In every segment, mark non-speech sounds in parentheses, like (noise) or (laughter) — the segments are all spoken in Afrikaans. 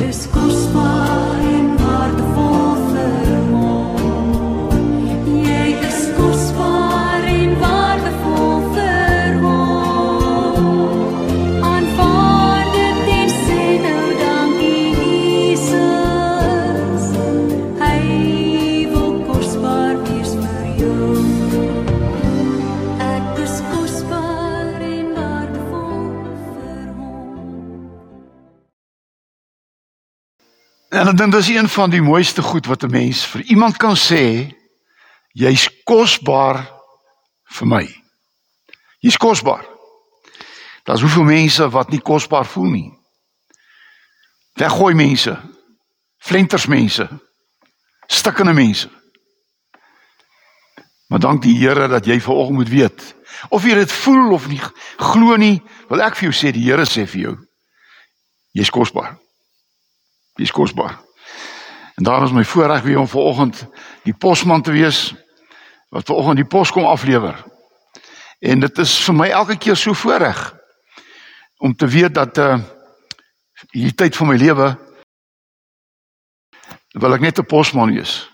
is kosbaar En ek dink dis een van die mooiste goed wat 'n mens vir iemand kan sê, jy's kosbaar vir my. Jy's kosbaar. Daar's hoeveel mense wat nie kosbaar voel nie. Weggooi mense. Flenters mense. Stikkende mense. Maar dank die Here dat jy vanoggend moet weet of jy dit voel of nie glo nie, wil ek vir jou sê die Here sê vir jou jy's kosbaar. Dis kosbaar. En daarom is my voorreg weer om vanoggend die posman te wees wat vanoggend die pos kom aflewer. En dit is vir my elke keer so voorreg om te weet dat uh hierdie tyd van my lewe wil ek net 'n posman wees.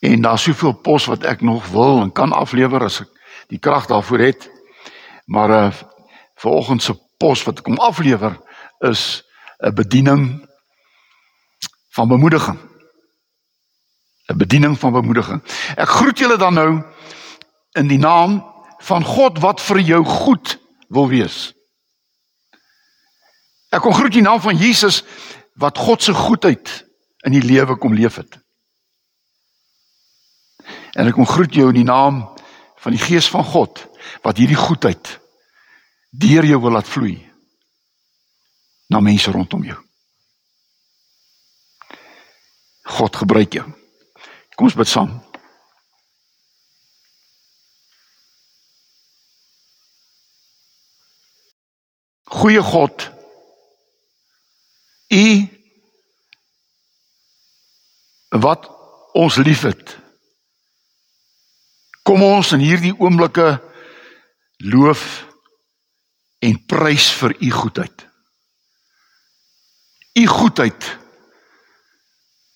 En daar's soveel pos wat ek nog wil en kan aflewer as ek die krag daarvoor het. Maar uh vanoggend se pos wat ek kom aflewer is 'n bediening van bemoediging. 'n Bediening van bemoediging. Ek groet julle dan nou in die naam van God wat vir jou goed wil wees. Ek kom groet in die naam van Jesus wat God se goedheid in die lewe kom leef het. En ek kom groet jou in die naam van die Gees van God wat hierdie goedheid deur jou wil laat vloei na mense rondom jou. God gebruik jou. Kom ons bid saam. Goeie God. U wat ons liefhet. Kom ons in hierdie oomblikke loof en prys vir u goedheid. U goedheid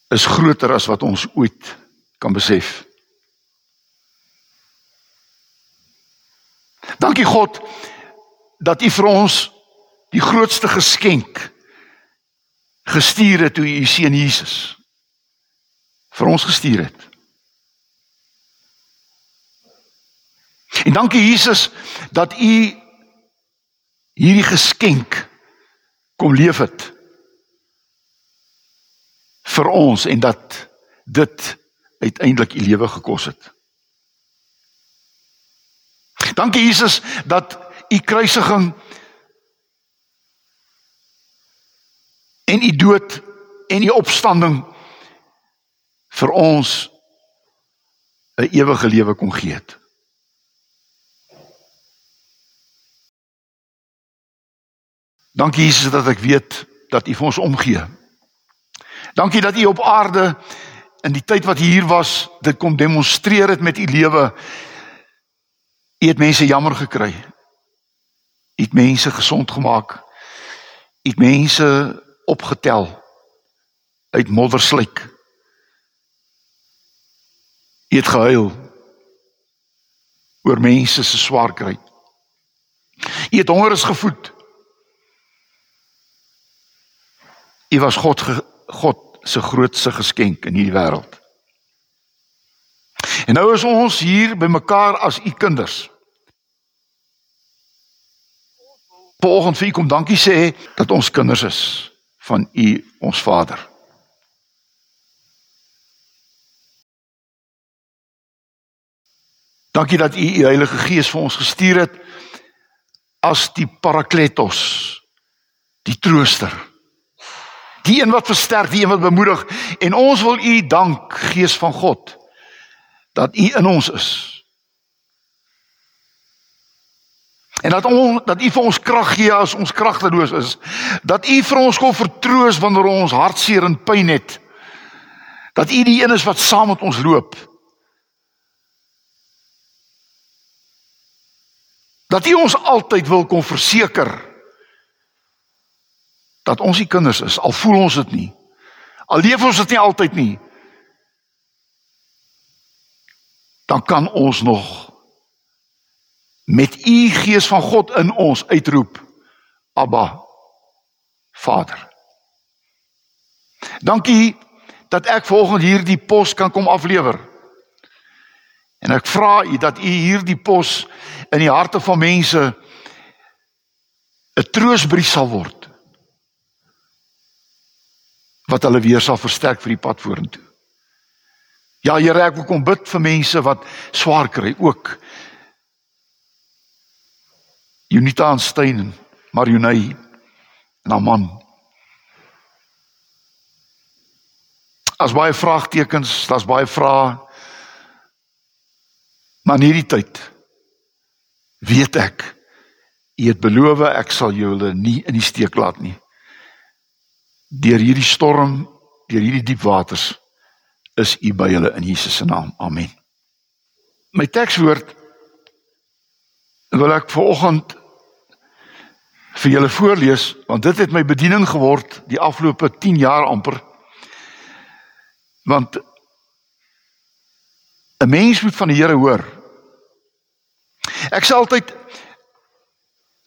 is groter as wat ons ooit kan besef. Dankie God dat U vir ons die grootste geskenk gestuur het toe U seun Jesus vir ons gestuur het. En dankie Jesus dat U hierdie geskenk kom leef het vir ons en dat dit uiteindelik u lewe gekos het. Dankie Jesus dat u kruisiging en u dood en u opstanding vir ons 'n ewige lewe kom gee het. Dankie Jesus dat ek weet dat u vir ons omgee. Dankie dat u op aarde in die tyd wat u hier was, dit kom demonstreer het met u lewe. U het mense jammer gekry. U het mense gesond gemaak. U het mense opgetel uit modderslyk. U het gehuil oor mense se swaar kry. U het hongeres gevoed. U was God God se grootste geskenk in hierdie wêreld. En nou is ons hier bymekaar as u kinders. Vanoggend vir u kom dankie sê dat ons kinders is van u ons Vader. Dankie dat u u Heilige Gees vir ons gestuur het as die Parakletos, die trooster. Die een wat versterk, die een wat bemoedig en ons wil u dank Gees van God dat u in ons is. En dat ons dat u vir ons krag gee as ons kragteloos is. Dat u vir ons kom vertroos wanneer ons hartseer en pyn het. Dat u die een is wat saam met ons loop. Dat u ons altyd wil kom verseker dat ons die kinders is, al voel ons dit nie. Al leef ons dit nie altyd nie. Dan kan ons nog met u gees van God in ons uitroep Abba Vader. Dankie dat ek volgens hierdie pos kan kom aflewer. En ek vra u dat u hierdie pos in die harte van mense 'n troosbrief sal word wat hulle weer sal versterk vir die pad vorentoe. Ja Here, ek wil kom bid vir mense wat swaar kry ook. Unita en Steyn en Marionay en Aman. As baie vraagtekens, daar's baie vrae. Maar in hierdie tyd weet ek U het beloof ek sal julle nie in die steek laat nie. Deur hierdie storm, deur hierdie diep waters is U by hulle in Jesus se naam. Amen. My tekswoord wil ek vanoggend vir julle voorlees want dit het my bediening geword die afgelope 10 jaar amper. Want 'n mens moet van die Here hoor. Ek sê altyd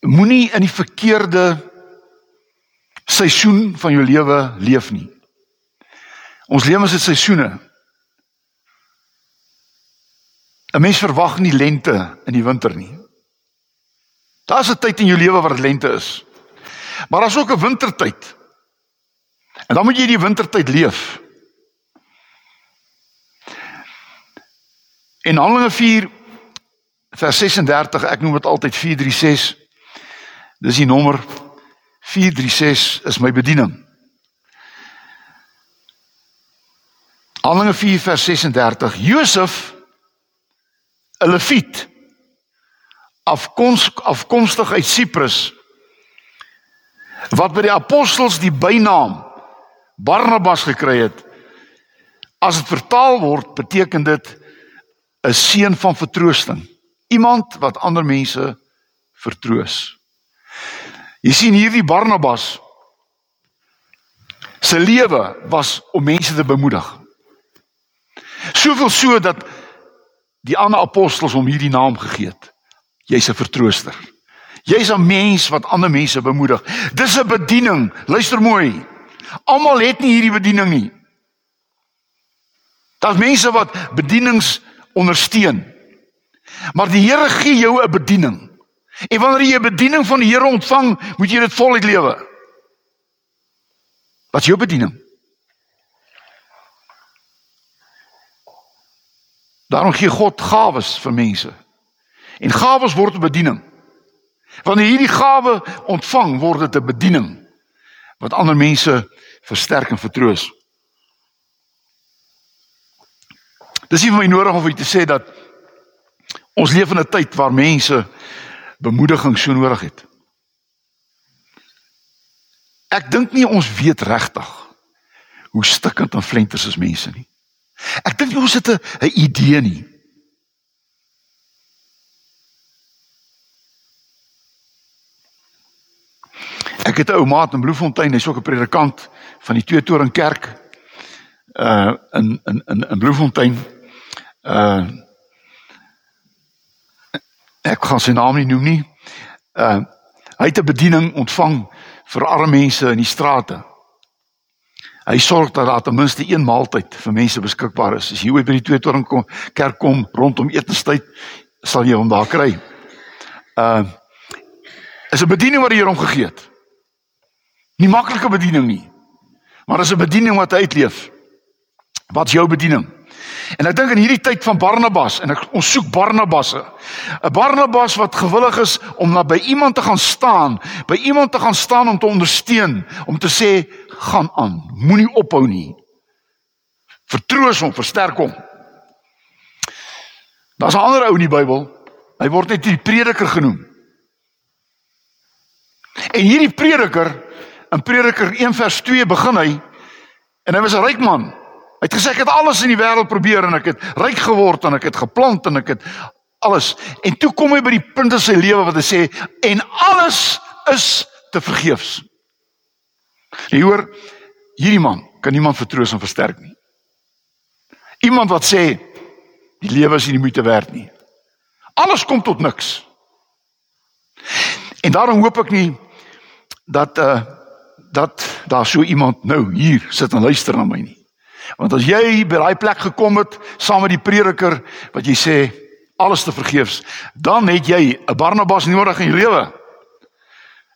moenie in die verkeerde seisoen van jou lewe leef nie. Ons lewe is seisoene. 'n Mens verwag nie lente in die winter nie. Daar's 'n tyd in jou lewe waar dit lente is. Maar daar's ook 'n wintertyd. En dan moet jy die wintertyd leef. In Handelinge 4 vers 36, ek noem dit altyd 436 Dis die nommer 436 is my bediening. Handelinge 4 vers 36. Josef 'n Lewiet afkomstig afkomstig uit Siprus wat by die apostels die bynaam Barnabas gekry het. As dit vertaal word, beteken dit 'n seun van vertroosting. Iemand wat ander mense vertroos. Jy sien hierdie Barnabas se lewe was om mense te bemoedig. Soveel so dat die ander apostels hom hierdie naam gegee het. Jy's 'n vertrooster. Jy's 'n mens wat ander mense bemoedig. Dis 'n bediening. Luister mooi. Almal het nie hierdie bediening nie. Daar's mense wat bedienings ondersteun. Maar die Here gee jou 'n bediening. En wanneer jy 'n bediening van die Here ontvang, moet jy dit voluit lewe. Wat is jou bediening? Daarom gee God gawes vir mense. En gawes word 'n bediening. Wanneer jy hierdie gawe ontvang, word dit 'n bediening wat ander mense versterk en vertroos. Dis nie vir my nodig om vir julle te sê dat ons leef in 'n tyd waar mense bemoediging so nodig het. Ek dink nie ons weet regtig hoe stikkend en flenters is mense nie. Ek dink ons het 'n idee nie. Ek het 'n ou maat in Bloemfontein, hy's ook 'n predikant van die Twee Toring Kerk uh in in in in Bloemfontein. Uh ek gaan sy naam nie noem nie. Uh hy het 'n bediening ontvang vir arme mense in die strate. Hy sorg dat daar ten minste een maaltyd vir mense beskikbaar is. As jy ooit by die twee toring kom, kerk kom rondom etenstyd, sal jy hom daar kry. Uh is 'n bediening wat die Here hom gegee het. Nie maklike bediening nie. Maar is 'n bediening wat hy uitleef. Wat is jou bediening? En ek dink in hierdie tyd van Barnabas en ek ons soek Barnabasse. 'n Barnabas wat gewillig is om na by iemand te gaan staan, by iemand te gaan staan om te ondersteun, om te sê gaan aan, moenie ophou nie. Vertroos hom, versterk hom. Daar's 'n ander ou in die Bybel. Hy word net die prediker genoem. En hierdie prediker in Prediker 1 vers 2 begin hy en hy was 'n ryk man. Hy het gesê ek het alles in die wêreld probeer en ek het ryk geword en ek het geplant en ek het alles. En toe kom hy by die punt in sy lewe wat hy sê en alles is te vergeefs. Jy hoor, hierdie man kan niemand vertroos en versterk nie. Iemand wat sê die lewe is nie die moeite werd nie. Alles kom tot niks. En daarom hoop ek nie dat uh dat daar so iemand nou hier sit en luister na my nie. Want as jy by daai plek gekom het saam met die prediker wat jy sê alles te vergeefs, dan het jy 'n Barnabas nodig in jou lewe.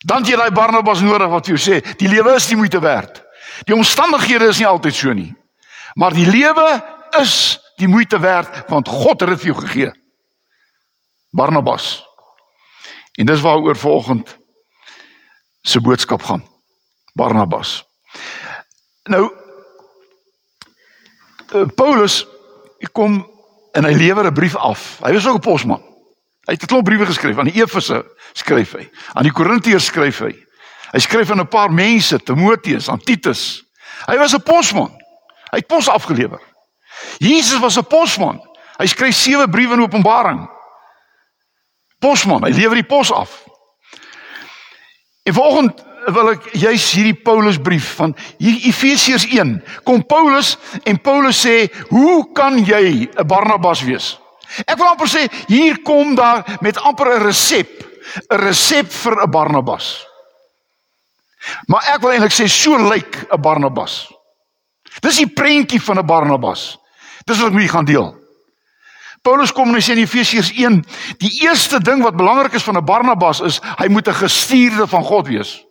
Dan het jy daai Barnabas nodig wat vir jou sê die lewe is nie moeite werd. Die omstandighede is nie altyd so nie. Maar die lewe is die moeite werd want God het dit vir jou gegee. Barnabas. En dis waaroor volgend se boodskap gaan. Barnabas. Nou Paulus kom en hy lewer 'n brief af. Hy was ook 'n posman. Hy het 'n klomp briewe geskryf aan die Efese skryf hy. Aan die Korintiërs skryf hy. Hy skryf aan 'n paar mense, Timoteus, aan Titus. Hy was 'n posman. Hy het pos afgelewer. Jesus was 'n posman. Hy skryf sewe briewe in Openbaring. Posman, hy lewer die pos af. En vanoggend wil ek juis hierdie Paulus brief van hier Efesiërs 1 kom Paulus en Paulus sê hoe kan jy 'n Barnabas wees? Ek wil amper sê hier kom daar met amper 'n resep, 'n resep vir 'n Barnabas. Maar ek wil eintlik sê so lyk 'n Barnabas. Dis die prentjie van 'n Barnabas. Dis wat ek met julle gaan deel. Paulus kom en hy sê in Efesiërs 1, die eerste ding wat belangrik is van 'n Barnabas is hy moet 'n gestuurde van God wees.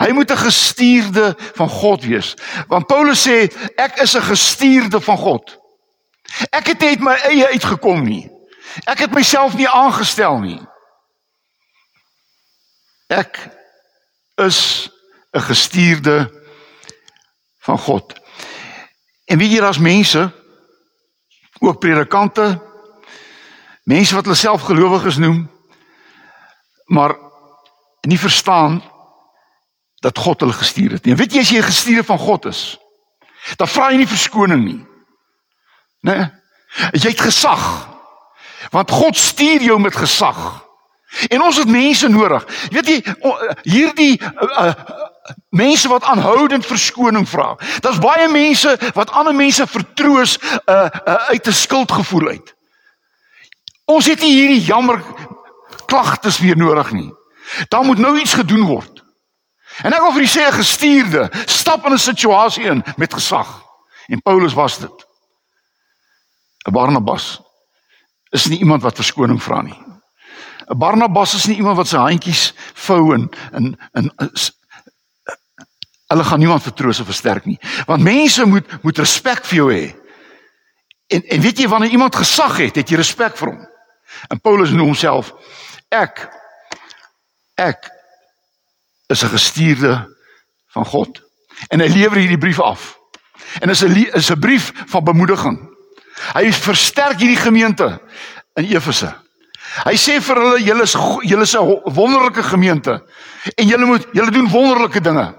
Hy moet 'n gestuurde van God wees. Want Paulus sê ek is 'n gestuurde van God. Ek het net my eie uitgekom nie. Ek het myself nie aangestel nie. Ek is 'n gestuurde van God. En wie hier as mense ook predikante mense wat hulle self gelowiges noem maar nie verstaan dat God hulle gestuur het nie. Weet jy as jy 'n gestuurde van God is, dan vra jy nie verskoning nie. Né? Nee? Jy het gesag. Want God stuur jou met gesag. En ons het mense nodig. Weet jy hierdie uh, uh, mense wat aanhoudend verskoning vra. Daar's baie mense wat ander mense vertroos uh, uh, uit 'n skuldgevoel uit. Ons het nie hierdie jammer klagtes weer nodig nie. Daar moet nou iets gedoen word. En ek wil vir u sê 'n gestuurde stap in 'n situasie in met gesag. En Paulus was dit. 'n Barnabas is nie iemand wat verskoning vra nie. 'n Barnabas is nie iemand wat sy handjies vou en in in hulle gaan niemand vertroos of versterk nie. Want mense moet moet respek vir jou hê. En en weet jy wanneer iemand gesag het, het jy respek vir hom. En Paulus noem homself ek ek is 'n gestuurde van God. En hy lewer hierdie brief af. En is 'n is 'n brief van bemoediging. Hy versterk hierdie gemeente in Efese. Hy sê vir hulle julle is julle is 'n wonderlike gemeente en julle moet julle doen wonderlike dinge.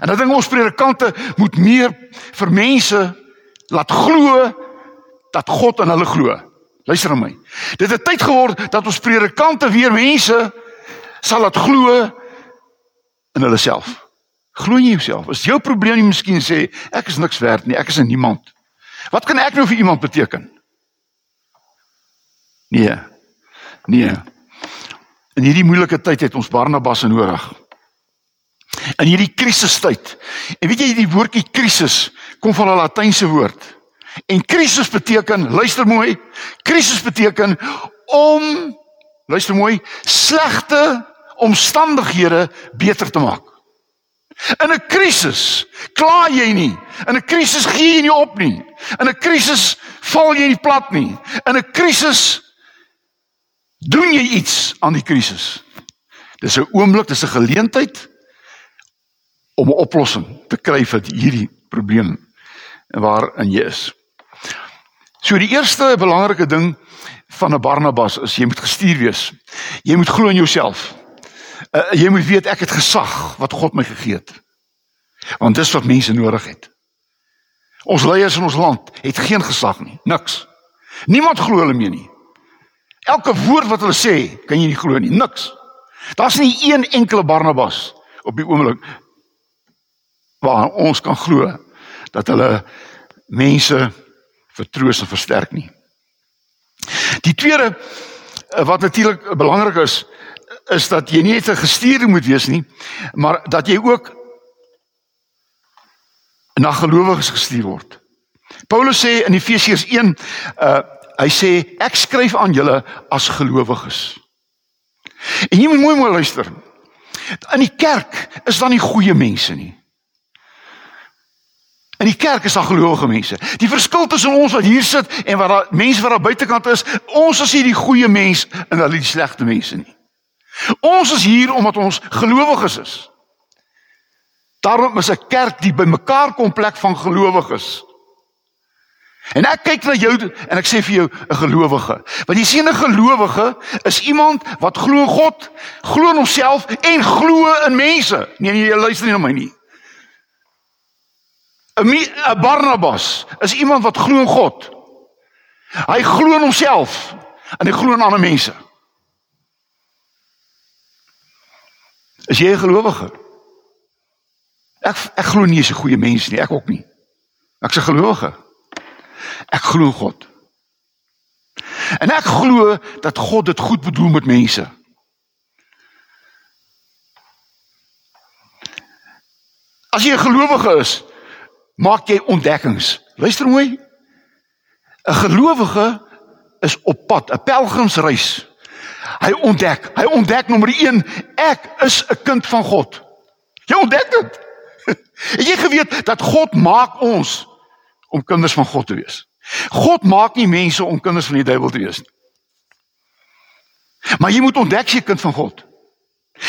En dan dink ons predikante moet meer vir mense laat glo dat God in hulle glo. Luister na my. Dit het tyd geword dat ons predikante weer mense sal laat glo in hulle self. Glo nie jouself. Is jou probleem nie miskien sê ek is niks werd nie, ek is 'n niemand. Wat kan ek nou vir iemand beteken? Nee. Nee. In hierdie moeilike tyd het ons Barnabas nodig. In hierdie krisistyd. En weet jy die woordjie krisis kom van 'n latynse woord. En krisis beteken, luister mooi, krisis beteken om luister mooi, slegte omstandighede beter te maak. In 'n krisis kla jy nie. In 'n krisis gee jy nie op nie. In 'n krisis val jy nie plat nie. In 'n krisis doen jy iets aan die krisis. Dis 'n oomblik, dis 'n geleentheid om 'n oplossing te kry vir hierdie probleem waarin jy is. So die eerste belangrike ding van 'n Barnabas is jy moet gestuur wees. Jy moet glo in jouself. Uh, jy moet weet ek het gesag wat God my gegee het. Want dis wat mense nodig het. Ons leiers in ons land het geen gesag nie, niks. Niemand glo hulle meer nie. Elke woord wat hulle sê, kan jy nie glo nie, niks. Daar's nie een enkele Barnabas op die oomblik waar ons kan glo dat hulle mense vertroos en versterk nie. Die tweede eh, wat natuurlik belangrik is is dat jy nie net 'n gestuurde moet wees nie, maar dat jy ook na gelowiges gestuur word. Paulus sê in Efesiërs 1 uh hy sê ek skryf aan julle as gelowiges. En jy moet mooi mooi luister. In die kerk is daar nie goeie mense nie. In die kerk is daar gelowige mense. Die verskil tussen ons wat hier sit en wat daar mense wat daar buitekant is, ons is hier die goeie mense en hulle die slegte mense nie. Ons is hier omdat ons gelowiges is. Daarom is 'n kerk die bymekaar kom plek van gelowiges. En ek kyk na jou en ek sê vir jou 'n gelowige. Want jy sien 'n gelowige is iemand wat glo God, glo in homself en glo in mense. Nee nee, jy luister nie na my nie. 'n 'n Barnabas is iemand wat glo in God. Hy glo in homself en hy glo in ander mense. Is jy 'n gelowige? Ek ek glo nie jy's 'n goeie mens nie, ek ook nie. Ek's 'n gelowige. Ek glo God. En ek glo dat God dit goed bedoel met mense. As jy 'n gelowige is, maak jy ontdekkings. Luister mooi. 'n Gelowige is op pad, 'n pelgrimsreis. Hy ontdek, hy ontdek nommer 1, ek is 'n kind van God. Jy ontdek dit. (laughs) Het jy geweet dat God maak ons om kinders van God te wees? God maak nie mense om kinders van die duiwel te wees nie. Maar jy moet ontdek jy kind van God.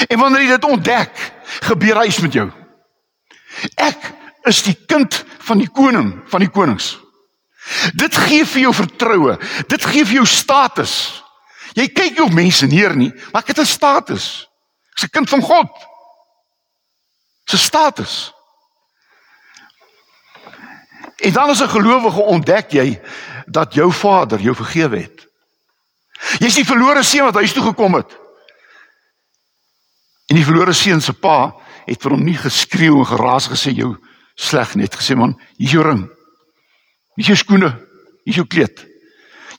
En wanneer jy dit ontdek, gebeur iets met jou. Ek is die kind van die koning van die konings. Dit gee vir jou vertroue. Dit gee vir jou status. Jy kyk op mense neer nie, maar ek het 'n status. Ek's 'n kind van God. 'n status. En dan as 'n gelowige ontdek jy dat jou Vader jou vergewe het. Jy's die verlore seun wat huis toe gekom het. En die verlore seun se pa het vir hom nie geskreeu en geraas gesê jou sleg net gesê man, hier's jou ring. Hier's jou skoene, hier's jou kleed.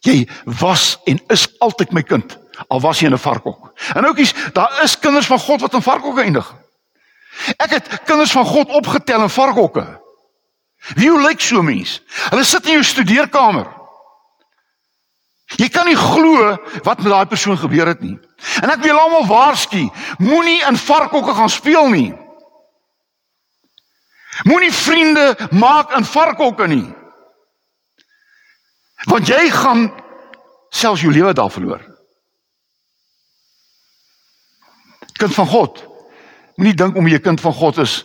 Jy was en is altyd my kind al was jy in 'n varkhok. En oudjies, daar is kinders van God wat in varkhokke eindig. Ek het kinders van God opgetel in varkhokke. Wie lyk so mens? Hulle sit in jou studeerkamer. Jy kan nie glo wat met daai persoon gebeur het nie. En ek wil almal waarsku, moenie in varkhokke gaan speel nie. Moenie vriende maak in varkhokke nie. Want jy gaan selfs jou lewe daar verloor. Kind van God. Moenie dink om jy kind van God is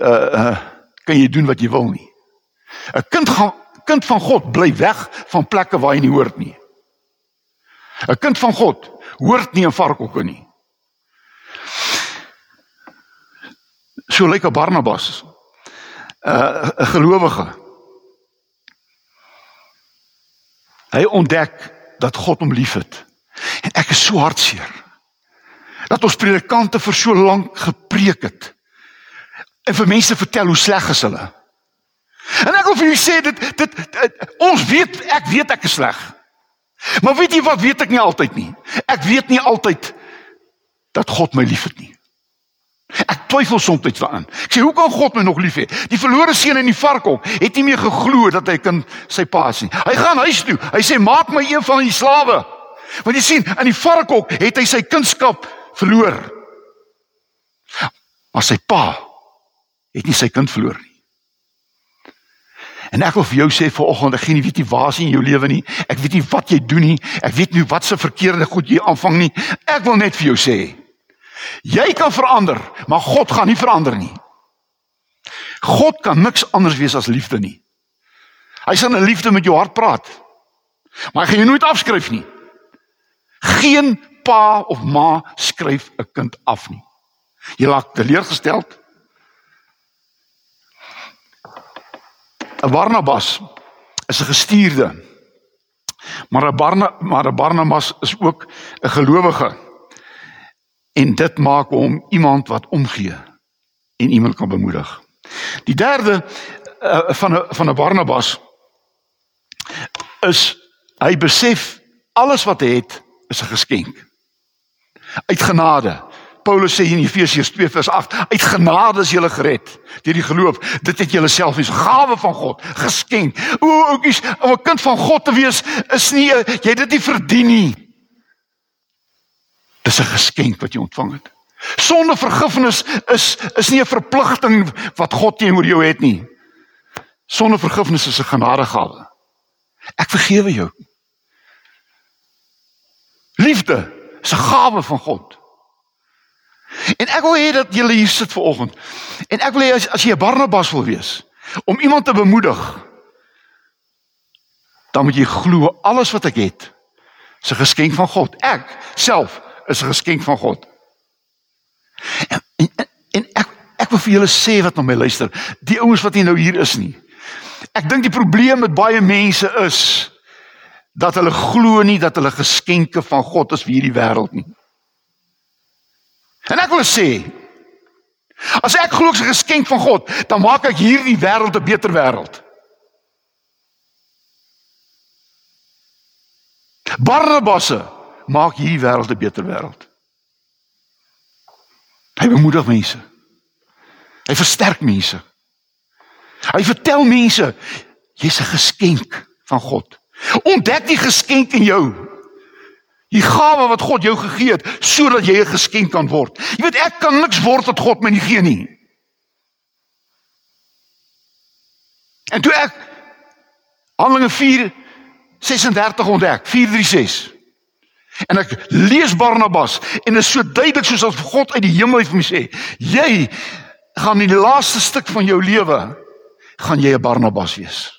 uh uh kan jy doen wat jy wil nie. 'n Kind gaan kind van God bly weg van plekke waar hy nie hoort nie. 'n Kind van God hoort nie in varkhokke nie. So lyk 'n Barnabas. Uh 'n gelowige. Hy ontdek dat God hom liefhet. En ek is so hartseer dat ons predikante vir so lank gepreek het en vir mense vertel hoe sleg is hulle. En ek wil vir julle sê dit, dit dit ons weet ek weet ek is sleg. Maar weet jy wat weet ek nie altyd nie. Ek weet nie altyd dat God my liefhet nie. Twyfel soms daaraan. Ek sê hoe kan God my nog lief hê? Die verlore seun in die varkhok het nie meer geglo dat hy kan sy pa sien. Hy gaan huis toe. Hy sê maak my een van die slawe. Want jy sien, in die varkhok het hy sy kunskap verloor. Maar sy pa het nie sy kind verloor nie. En ek wil vir jou sê vanoggend, ek gee nie weet nie waar sien jou lewe nie. Ek weet nie wat jy doen nie. Ek weet nie wat se verkeerde goed jy aanvang nie. Ek wil net vir jou sê, jy kan verander, maar God gaan nie verander nie. God kan niks anders wees as liefde nie. Hy sal 'n liefde met jou hart praat. Maar hy gaan jou nooit afskryf nie. Geen pa of ma skryf 'n kind af nie. Jy laat teleurgesteld. 'n Barnabas is 'n gestuurde. Maar 'n Barna maar 'n Barnabas is ook 'n gelowige. En dit maak hom iemand wat omgee en iemand kan bemoedig. Die derde uh, van 'n van 'n Barnabas is hy besef alles wat hy het is 'n geskenk. Uit genade. Paulus sê in Efesiërs 2 vers 8, uit genade is jy gered deur die geloof. Dit het jy self is gawe van God, geskenk. O, oukies, om 'n kind van God te wees is nie jy het dit nie verdien nie. Dis 'n geskenk wat jy ontvang het. Sonder vergifnis is is nie 'n verpligting wat God teenoor jou het nie. Sonder vergifnis is 'n genadegawe. Ek vergewe jou. Liefde is 'n gawe van God. En ek wil hê dat julle hier sit vanoggend. En ek wil hê as, as jy 'n Barnabas wil wees om iemand te bemoedig, dan moet jy glo alles wat ek het is 'n geskenk van God. Ek self is 'n geskenk van God. En, en, en ek ek wil vir julle sê wat na my luister, die ouens wat nie nou hier is nie. Ek dink die probleem met baie mense is dat hulle glo nie dat hulle geskenke van God is vir hierdie wêreld nie. En ek wil sê as ek glo ek's 'n geskenk van God, dan maak ek hierdie wêreld 'n beter wêreld. Barnabasse maak hierdie wêreld 'n beter wêreld. Hy bemoedig mense. Hy versterk mense. Hy vertel mense jy's 'n geskenk van God. Ontdek die geskenk in jou. Die gawe wat God jou gegee het sodat jy 'n geskenk kan word. Jy weet ek kan niks word wat God my nie gee nie. En toe ek Handelinge 4 36 ontdek, 436 En ek lees Barnabas en dit is so duidelik soos as God uit die hemel vir my sê, jy gaan in die laaste stuk van jou lewe gaan jy 'n Barnabas wees.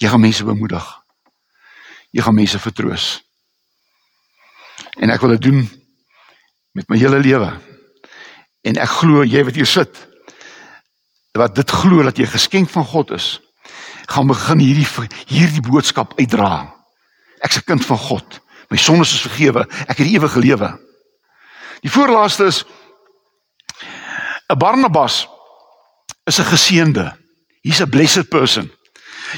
Jy gaan mense bemoedig. Jy gaan mense vertroos. En ek wil dit doen met my hele lewe. En ek glo jy wat hier sit wat dit glo dat jy geskenk van God is, gaan begin hierdie hierdie boodskap uitdra. Ek's 'n kind van God. My sondes is vergewe. Ek het die ewige lewe. Die voorlaaste is 'n Barnabas is 'n geseënde. He's a blessed person.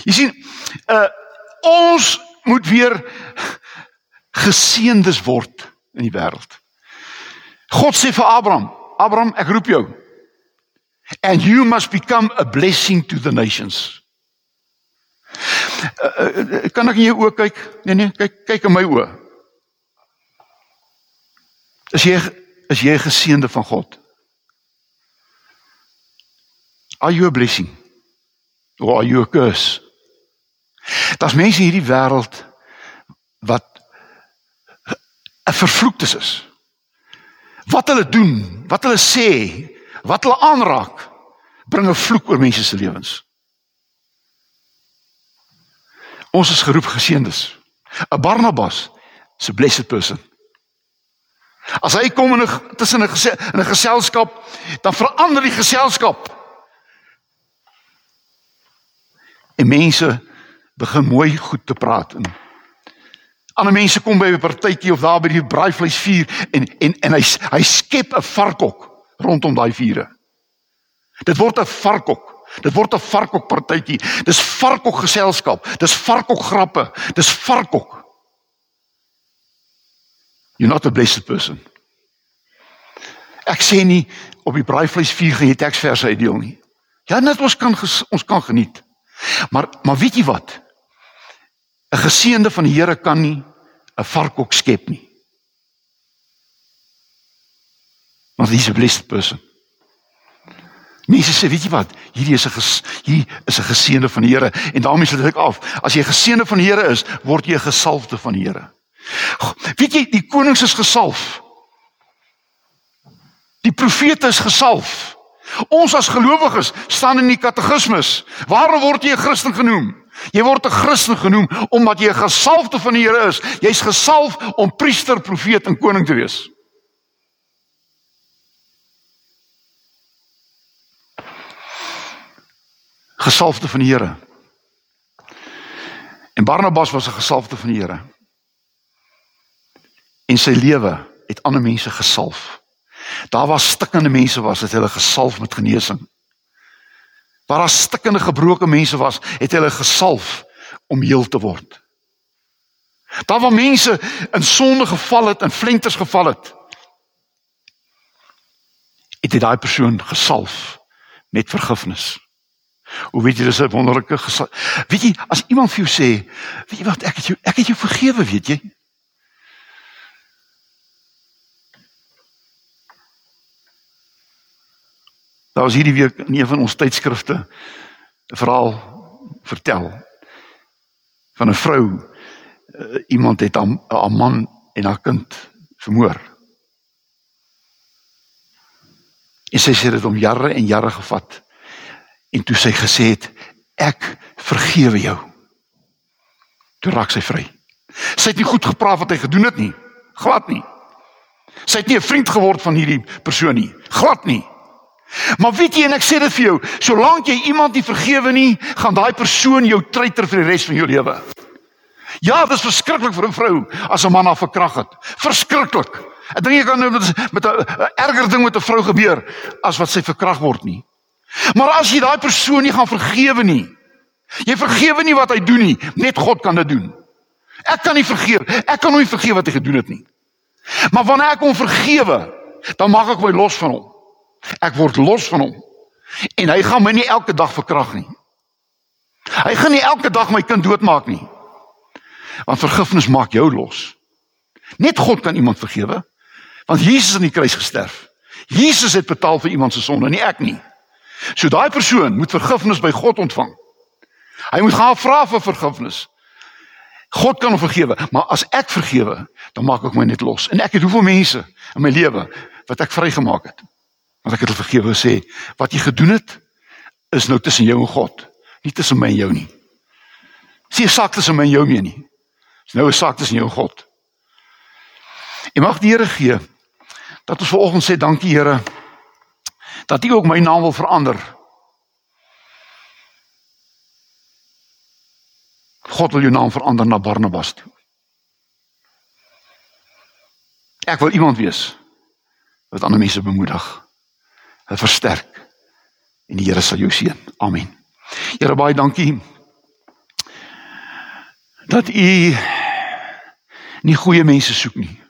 Jy sien, uh ons moet weer geseëndes word in die wêreld. God sê vir Abraham, Abraham, ek roep jou. And you must become a blessing to the nations. Uh, kan ek in jou oë kyk? Nee nee, kyk kyk in my oë. Is jy is jy geseënde van God? Are you a blessing? Or are you a curse? Daar's mense in hierdie wêreld wat 'n vervloektes is. Wat hulle doen, wat hulle sê, wat hulle aanraak, bring 'n vloek oor mense se lewens. Ons is geroep geseëndes. 'n Barnabas is a blessed person. As hy kom in 'n tussen 'n in 'n geselskap, dan verander die geselskap. En mense begin mooi goed te praat en ander mense kom by 'n partytjie of daar by die braaivleisvuur en en en hy hy skep 'n varkok rondom daai vure. Dit word 'n varkok. Dit word 'n varkok partytjie. Dis varkok geselskap. Dis varkok grappe. Dis varkok. You're not a blessed person. Ek sê nie op die braaivleisvuur gaan jy teksverse uitdeel nie. Ja, net ons kan ons kan geniet. Maar maar weet jy wat? 'n Geseënde van die Here kan nie 'n varkok skep nie. Want dis 'n blessed person. Mense sê, weet jy wat? Hierdie is 'n hier is 'n geseënde van die Here en daarmee sê ek af. As jy 'n geseënde van die Here is, word jy 'n gesalfde van die Here. Weet jy, die konings is gesalf. Die profete is gesalf. Ons as gelowiges staan in die katekismes. Waarom word jy 'n Christen genoem? Jy word 'n Christen genoem omdat jy 'n gesalfde van die Here is. Jy's gesalf om priester, profeet en koning te wees. Gesalfde van die Here. En Barnabas was 'n gesalfde van die Here en sy lewe het ander mense gesalf. Daar was stikkende mense was dit hulle gesalf met genesing. Waar daar stikkende gebroke mense was, het hulle gesalf om heel te word. Daar waar mense in sonde geval het en flenters geval het, het hy daai persoon gesalf met vergifnis. Hoe weet jy dis 'n wonderlike gesalf? Weet jy, as iemand vir jou sê, weet jy wat, ek het jou ek het jou vergewe, weet jy? Daar was hierdie week in een van ons tydskrifte 'n verhaal vertel van 'n vrou uh, iemand het haar, haar man en haar kind vermoor. En sy sê dit om jare en jare gevat. En toe sy gesê het ek vergewe jou. Toe raak sy vry. Sy het nie goed gepraat wat hy gedoen het nie. Glad nie. Sy het nie 'n vriend geword van hierdie persoon nie. Glad nie. Maar weet jy en ek sê dit vir jou, solank jy iemand nie vergewe nie, gaan daai persoon jou treiter vir die res van jou lewe. Ja, dit is verskriklik vir 'n vrou as 'n man haar verkrag het. Verskriklik. Ek dink jy kan nou met 'n erger ding met 'n vrou gebeur as wat sy verkrag word nie. Maar as jy daai persoon nie gaan vergewe nie. Jy vergewe nie wat hy doen nie, net God kan dit doen. Ek kan nie vergewe. Ek kan nooit vergewe wat hy gedoen het nie. Maar wanneer ek hom vergewe, dan maak ek my los van hom. Ek word los van hom. En hy gaan my nie elke dag verkrag nie. Hy gaan nie elke dag my kind doodmaak nie. Want vergifnis maak jou los. Net God kan iemand vergewe. Want Jesus het aan die kruis gesterf. Jesus het betaal vir iemand se sonde, nie ek nie. So daai persoon moet vergifnis by God ontvang. Hy moet gaan vra vir vergifnis. God kan hom vergewe, maar as ek vergewe, dan maak ek my net los. En ek het hoeveel mense in my lewe wat ek vrygemaak het. Want ek het hulle vergewe sê, wat jy gedoen het is nou tussen jou en God, nie tussen my en jou nie. Sien sak tussen my en jou mee nie. Dis nou 'n saak tussen jou en God. En mag die Here gee dat ons vanoggend sê dankie Here dat U ook my naam wil verander. God wil jou naam verander na Barnabas toe. Ek wil iemand wees wat ander mense bemoedig, hulle versterk en die Here sal jou seën. Amen. Here baie dankie dat U nie goeie mense soek nie.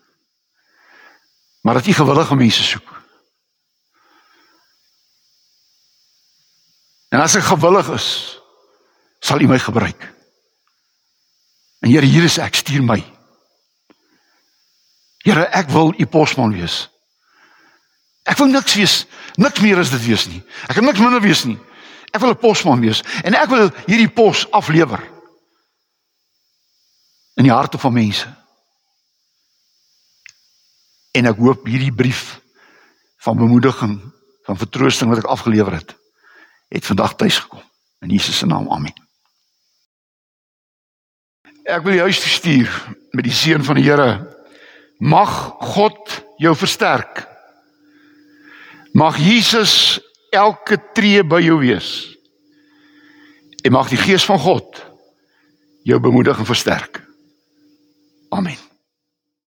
Maar dat U gewillige mense soek. En as ek gewillig is, sal U my gebruik. En Here, hier is ek, stuur my. Here, ek wil U posman wees. Ek wil niks wees, niks meer as dit wees nie. Ek wil niks minder wees nie. Ek wil 'n posman wees en ek wil hierdie pos aflewer in die harte van mense. En ek hoop hierdie brief van bemoediging, van vertroosting wat ek afgelewer het, het vandag tuis gekom. In Jesus se naam. Amen. Ek wil jou huis toe stuur met die seën van die Here. Mag God jou versterk. Mag Jesus elke tree by jou wees. En mag die gees van God jou bemoedig en versterk. Amen.